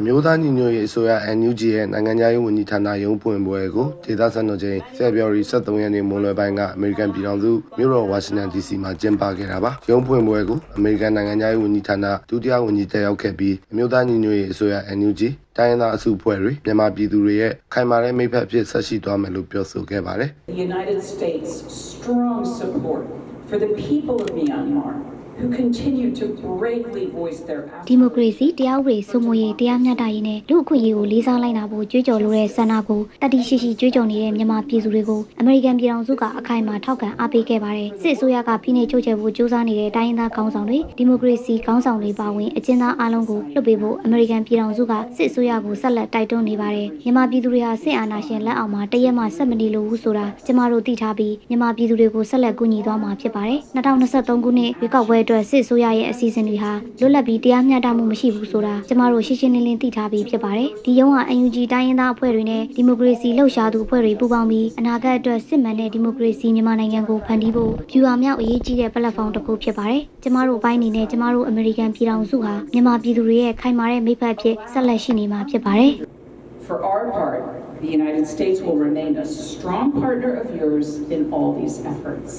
အမျိုးသားညီညွတ်ရေးအစိုးရ NUG ရဲ့နိုင်ငံခြားရေးဝန်ကြီးဌာနရုံးဖွင့်ပွဲကိုဒေသစံတော်ချိန်ဖေဖော်ဝါရီ23ရက်နေ့မွန်းလွဲပိုင်းကအမေရိကန်ပြည်ထောင်စုမြို့တော်ဝါရှင်တန် DC မှာကျင်းပခဲ့တာပါရုံးဖွင့်ပွဲကိုအမေရိကန်နိုင်ငံခြားရေးဝန်ကြီးဌာနဒုတိယဝန်ကြီးတက်ရောက်ခဲ့ပြီးအမျိုးသားညီညွတ်ရေးအစိုးရ NUG တိုင်းရင်းသားအစုအဖွဲ့တွေမြန်မာပြည်သူတွေရဲ့ခိုင်မာတဲ့မိဖက်အဖြစ်ဆက်ရှိသွားမယ်လို့ပြောဆိုခဲ့ပါတယ် The United States' strong support for the people of Myanmar who continue to bravely voice their ဒီမိုကရေစီတရားဥပဒေစိုးမိုးရေးတရားမျှတရေးနဲ့လူ့အခွင့်အရေးကိုလေးစားလိုက်နာဖို့ကြွေးကြော်လိုတဲ့ဆန္ဒကိုတတိရှိရှိကြွေးကြော်နေတဲ့မြန်မာပြည်သူတွေကိုအမေရိကန်ပြည်ထောင်စုကအခိုင်အမာထောက်ခံအားပေးခဲ့ပါတယ်စစ်အစိုးရကဖိနှိပ်ချုပ်ချယ်ဖို့ကြိုးစားနေတဲ့တိုင်းရင်းသားခေါင်းဆောင်တွေဒီမိုကရေစီခေါင်းဆောင်တွေပါဝင်အကျဉ်းသားအလုံးကိုလွှတ်ပေးဖို့အမေရိကန်ပြည်ထောင်စုကစစ်အစိုးရကိုဆက်လက်တိုက်တွန်းနေပါတယ်မြန်မာပြည်သူတွေဟာစစ်အာဏာရှင်လက်အောက်မှာတရက်မှဆက်မနေလို့ဘူးဆိုတာကျမတို့သိထားပြီးမြန်မာပြည်သူတွေကိုဆက်လက်ကူညီသွားမှာဖြစ်ပါတယ်2023ခုနှစ်ရွေးကောက်ပွဲအတွက်စစ်အစိုးရရဲ့အစီအစဉ်တွေဟာလွတ်လပ်ပြီးတရားမျှတမှုမရှိဘူးဆိုတာကျမတို့ရှင်းရှင်းလင်းလင်းသိထားပြီးဖြစ်ပါတယ်။ဒီရုံးက UNG တိုင်းရင်းသားအဖွဲ့တွေနဲ့ဒီမိုကရေစီလှုပ်ရှားသူအဖွဲ့တွေပူးပေါင်းပြီးအနာဂတ်အတွက်စစ်မှန်တဲ့ဒီမိုကရေစီမြန်မာနိုင်ငံကိုဖန်တီးဖို့ဖြူဟာမြောက်အရေးကြီးတဲ့ platform တစ်ခုဖြစ်ပါတယ်။ကျမတို့အပိုင်းအနေနဲ့ကျမတို့အမေရိကန်ပြည်ထောင်စုဟာမြန်မာပြည်သူတွေရဲ့ခိုင်မာတဲ့မိဖက်အဖြစ်ဆက်လက်ရှိနေမှာဖြစ်ပါတယ်။ For our part, the United States will remain a strong partner of yours in all these efforts.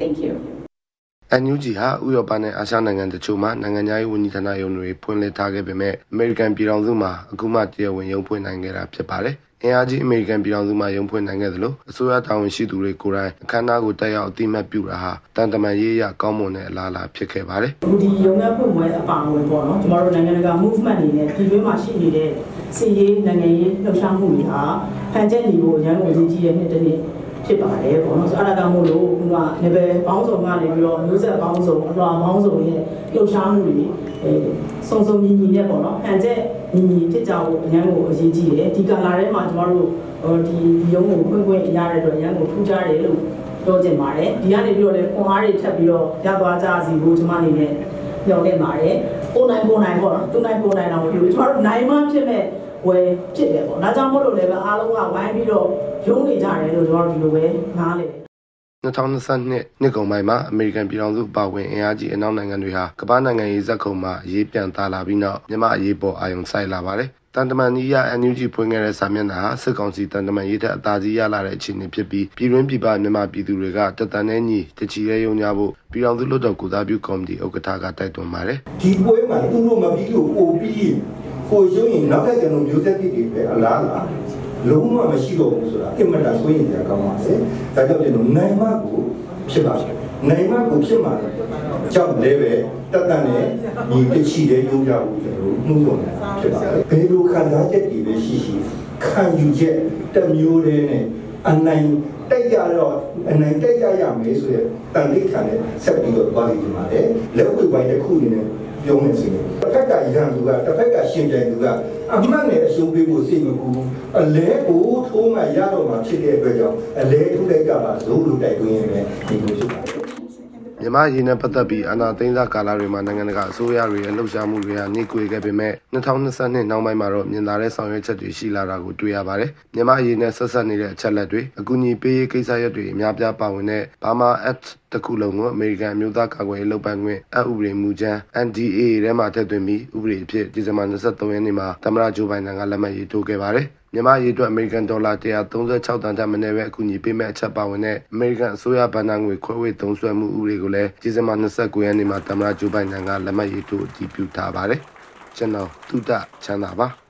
Thank you. NUG ဟာဥရောပနဲ့အာရှနိုင်ငံတချို့မှာနိုင်ငံခြားရေးဝန်ကြီးဌာနရုံးတွေဖွင့်လှစ်ထားခဲ့ပေမဲ့အမေရိကန်ပြည်ထောင်စုမှာအခုမှတရားဝင်ရုံးဖွင့်နိုင်ခဲ့တာဖြစ်ပါတယ်။အင်အားကြီးအမေရိကန်ပြည်ထောင်စုမှာရုံးဖွင့်နိုင်ခဲ့သလိုအစိုးရတာဝန်ရှိသူတွေကိုယ်တိုင်အခမ်းအနားကိုတက်ရောက်အသိမှတ်ပြုတာဟာတန်တမာရေးရကောင်းမွန်တဲ့အလားအလာဖြစ်ခဲ့ပါတယ်ဒီဒီရုံးရဖွင့်ပွဲအပါအဝင်ပေါ့နော်ကျမတို့နိုင်ငံတကာ movement တွေနဲ့ဒီတွင်းမှာရှိနေတဲ့စီရေးနိုင်ငံရေးလှုပ်ရှားမှုတွေဟာဖန်ချက်နေဖို့ရန်ကုန်ကြီးကြီးရဲ့နှစ်တစ်နှစ် ဖြစ်ပါတယ်ပေါ့နော်ဆိုတော့အဲ့ဒါကမို့လို့ခုက level ပေါင်းစုံကနေပြီးတော့မျိုးဆက်ပေါင်းစုံအလွှာပေါင်းစုံရဲ့လှုပ်ရှားမှုတွေအဲစုံစုံညီညီနဲ့ပေါ့နော်ဖန်ချက်ညီညီဖြစ်ကြဖို့အရန်ကိုအရေးကြီးတယ်ဒီကာလာထဲမှာကျမတို့ဟိုဒီဒီရုံးကိုဖွင့်ခွင့်ရတဲ့အတွက်အရန်ကိုထူးခြားတယ်လို့ပြောချင်ပါတယ်ဒီကနေပြီးတော့လည်းခွန်အားတွေထပ်ပြီးတော့ရသွားကြစီဖို့ကျမအနေနဲ့ ညောင်းနေပါတယ်ပုံနိုင်ပုံနိုင်ပေါ့နော်သူနိုင်ပုံနိုင်တော့ပြောကျွန်တော်တို့နိုင်မှဖြစ်မဲ့ဝယ်ဖြစ်တယ်ပေါ့ဒါကြောင့်မို့လို့လည်းပဲအားလုံးကဝိုင်းပြီးတော့ရုံးနေကြတယ်လို့ကျွန်တော်တို့ဒီလိုပဲနားလည်တယ် 2022နှစ်ကုန်ပိုင်းမှာအမေရိကန်ပြည်ထောင်စုပါဝင်အင်အားကြီးအနောက်နိုင်ငံတွေဟာကမ္ဘာနိုင်ငံရေးဇက်ခုံမှာရေးပြန်သားလာပြီးနောက်မြန်မာအရေးပေါ်အာရုံစိုက်လာပါတယ်။တန်တမန်ကြီးရ NUG ဖွင့်ခဲ့တဲ့စာမျက်နှာဟာစစ်ကောင်စီတန်တမန်ရေးတဲ့အသာစီးရလာတဲ့အခြေအနေဖြစ်ပြီးပြည်တွင်းပြည်ပမြန်မာပြည်သူတွေကတတန်နဲ့ညီတချီရဲယုံကြဖို့ပြည်ထောင်စုလွှတ်တော်ကိုစားပြုကော်မတီဥက္ကဋ္ဌကတိုက်တွန်းပါတယ်ဒီပွဲမှာသူတို့မပြီးလို့ပို့ပြီးကိုရုံးရင်နောက်ထပ်ကျွန်တော်မျိုးဆက်ပြည်တွေပဲအလားလား လုံးဝမရှိတော့ဘူးဆိုတာအင်မတန်ဆိုရင်ကြကောင်းပါလေဒါကြောင့်ကျွန်တော်နိုင်မကိုဖြစ်ပါနိုင်မကိုဖြစ်မှာကြောင့်လည်းပဲတက်တန်နဲ့ညီတချီတဲ့ရုံးကြဖို့ကျွန်တော်နှိုးဆော်နေတာဖြစ်ပါတယ်ဘယ်လိုခံစားချက်တွေပဲရှိရှိခံယူချက်တစ်မျိုးတည်းနဲ့အနိုင်တိုက်ကြတော့အနိုင်တိုက်ကြရမယ်ဆိုရင်တန်တိတ်ခံနဲ့ဆက်ပြီးတော့သွားနေကြပါလေလက်ဝဲပိုင်းတစ်ခုအနေနဲ့ ပြောမယ်ဆိုရင်တစ်ဖက်ကရန်သူကတစ်ဖက်ကရှင်ပြိုင်သူကအမှတ်နဲ့အရှုံးပေးဖို့စိတ်မကူအလဲကိုထိုးမှရတော့မှဖြစ်တဲ့အတွက်ကြောင့်အလဲထိုးလိုက်ကြပါဇိုးလိုတိုက်တွင်းရမယ်ဒီလိုဖြစ်ပါတယ် မြန်မာရေးနဲ့ပတ်သက်ပြီးအာဏာသိမ်းစားကာလတွေမှာနိုင်ငံတကာအစိုးရတွေရဲ့လှုပ်ရှားမှုတွေဟာနှိကွေခဲ့ပေမဲ့2022နောက်ပိုင်းမှာတော့မြင်သာတဲ့ဆောင်ရွက်ချက်တွေရှိလာတာကိုတွေ့ရပါတယ်။မြန်မာရေးနဲ့ဆက်ဆက်နေတဲ့အချက်လက်တွေအကူအညီပေးရေးကိစ္စရပ်တွေအများပြားပါဝင်တဲ့ Burma Act တခုလုံးကိုအမေရိကန်မျိုးသားကာကွယ်ရေးလုပ်ပိုင်ခွင့်အဥပဒေမူကြမ်း NDA ထဲမှာထည့်သွင်းပြီးဥပဒေအဖြစ်ဒီဇင်ဘာ23ရက်နေ့မှာသမ္မတဂျိုးဘိုင်ဒန်ကလက်မှတ်ရေးထိုးခဲ့ပါတယ်။ မြန်မာရေးအတွက်အမေရိကန်ဒေါ်လာ136တန်တန်မနေပဲအကူအညီပေးမဲ့အချက်ပါဝင်တဲ့အမေရိကန်အစိုးရဗန်နာငွေခွဲဝေသုံးစွဲမှုဥပဒေကိုလည်းဒီဇင်ဘာ29ရက်နေ့မှာသမ္မတဂျိုးဘိုင်ဒန်ကလက်မှတ်ရေးထိုးအတည်ပြုထားပါတယ်။ကျွန်တော်တုဒ္ဒချမ်းသာပါ။